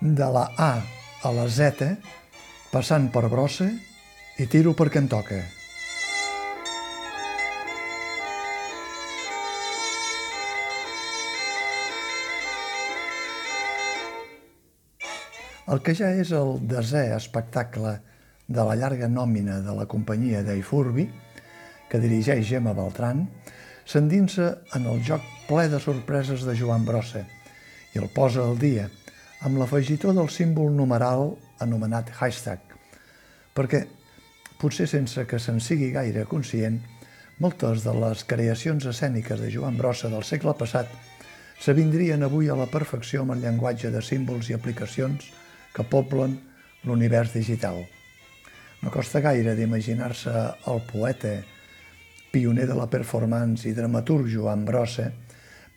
de la A a la Z, passant per brossa i tiro em toca. El que ja és el desè espectacle de la llarga nòmina de la companyia d'Eifurbi, que dirigeix Gemma Beltran, s'endinsa en el joc ple de sorpreses de Joan Brossa i el posa al dia amb l'afegitó del símbol numeral anomenat hashtag, perquè, potser sense que se'n sigui gaire conscient, moltes de les creacions escèniques de Joan Brossa del segle passat s'avindrien avui a la perfecció amb el llenguatge de símbols i aplicacions que poblen l'univers digital. No costa gaire d'imaginar-se el poeta, pioner de la performance i dramaturg Joan Brossa,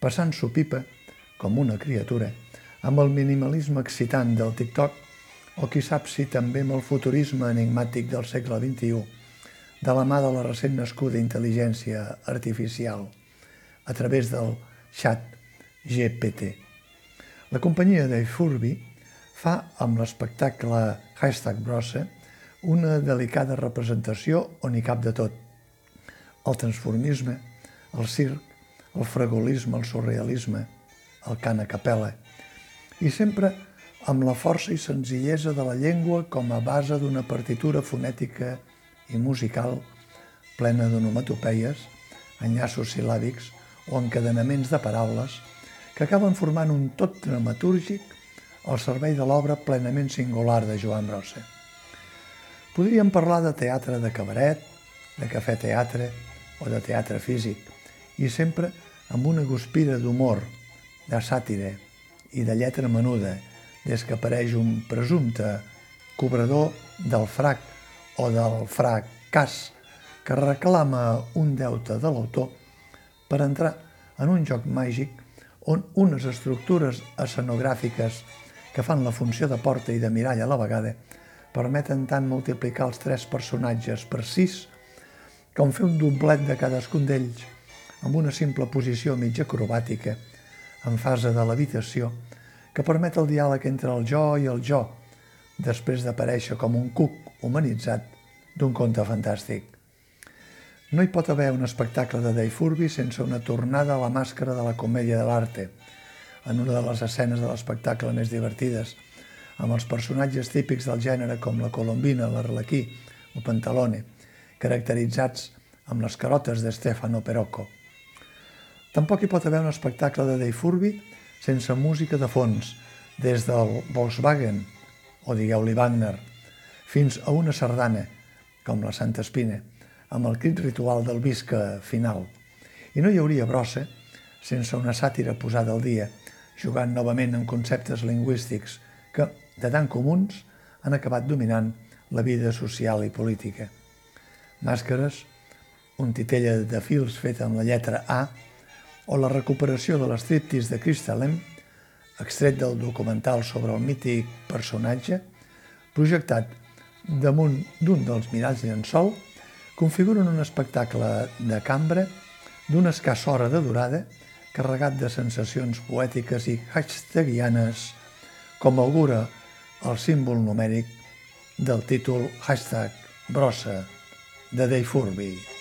passant-s'ho pipa, com una criatura, amb el minimalisme excitant del TikTok o qui sap si també amb el futurisme enigmàtic del segle XXI, de la mà de la recent nascuda intel·ligència artificial, a través del xat GPT. La companyia de Furby fa amb l'espectacle Hashtag Brossa una delicada representació on hi cap de tot. El transformisme, el circ, el fragolisme, el surrealisme, el cant a capella, i sempre amb la força i senzillesa de la llengua com a base d'una partitura fonètica i musical plena d'onomatopeies, enllaços sil·làbics o encadenaments de paraules que acaben formant un tot dramatúrgic al servei de l'obra plenament singular de Joan Brossa. Podríem parlar de teatre de cabaret, de cafè teatre o de teatre físic, i sempre amb una guspira d'humor, de sàtira i de lletra menuda, des que apareix un presumpte cobrador del frac o del fracàs que reclama un deute de l'autor per entrar en un joc màgic on unes estructures escenogràfiques que fan la funció de porta i de mirall a la vegada, permeten tant multiplicar els tres personatges per sis com fer un doblet de cadascun d'ells amb una simple posició mig acrobàtica en fase de l'habitació que permet el diàleg entre el jo i el jo després d'aparèixer com un cuc humanitzat d'un conte fantàstic. No hi pot haver un espectacle de Dave Furby sense una tornada a la màscara de la comèdia de l'arte, en una de les escenes de l'espectacle més divertides, amb els personatges típics del gènere com la colombina, l'arlequí o pantalone, caracteritzats amb les carotes de Stefano Perocco. Tampoc hi pot haver un espectacle de Furby sense música de fons, des del Volkswagen, o digueu-li Wagner, fins a una sardana, com la Santa Espina, amb el crit ritual del visca final. I no hi hauria brossa sense una sàtira posada al dia, jugant novament amb conceptes lingüístics que, de tan comuns, han acabat dominant la vida social i política. Màscares, un titella de fils fet amb la lletra A, o la recuperació de l'estriptis de Crystal M, extret del documental sobre el mític personatge, projectat damunt d'un dels miralls llençol, configuren un espectacle de cambra d'una escassa hora de durada carregat de sensacions poètiques i hashtagianes, com augura el símbol numèric del títol hashtag brossa de Dave Furby.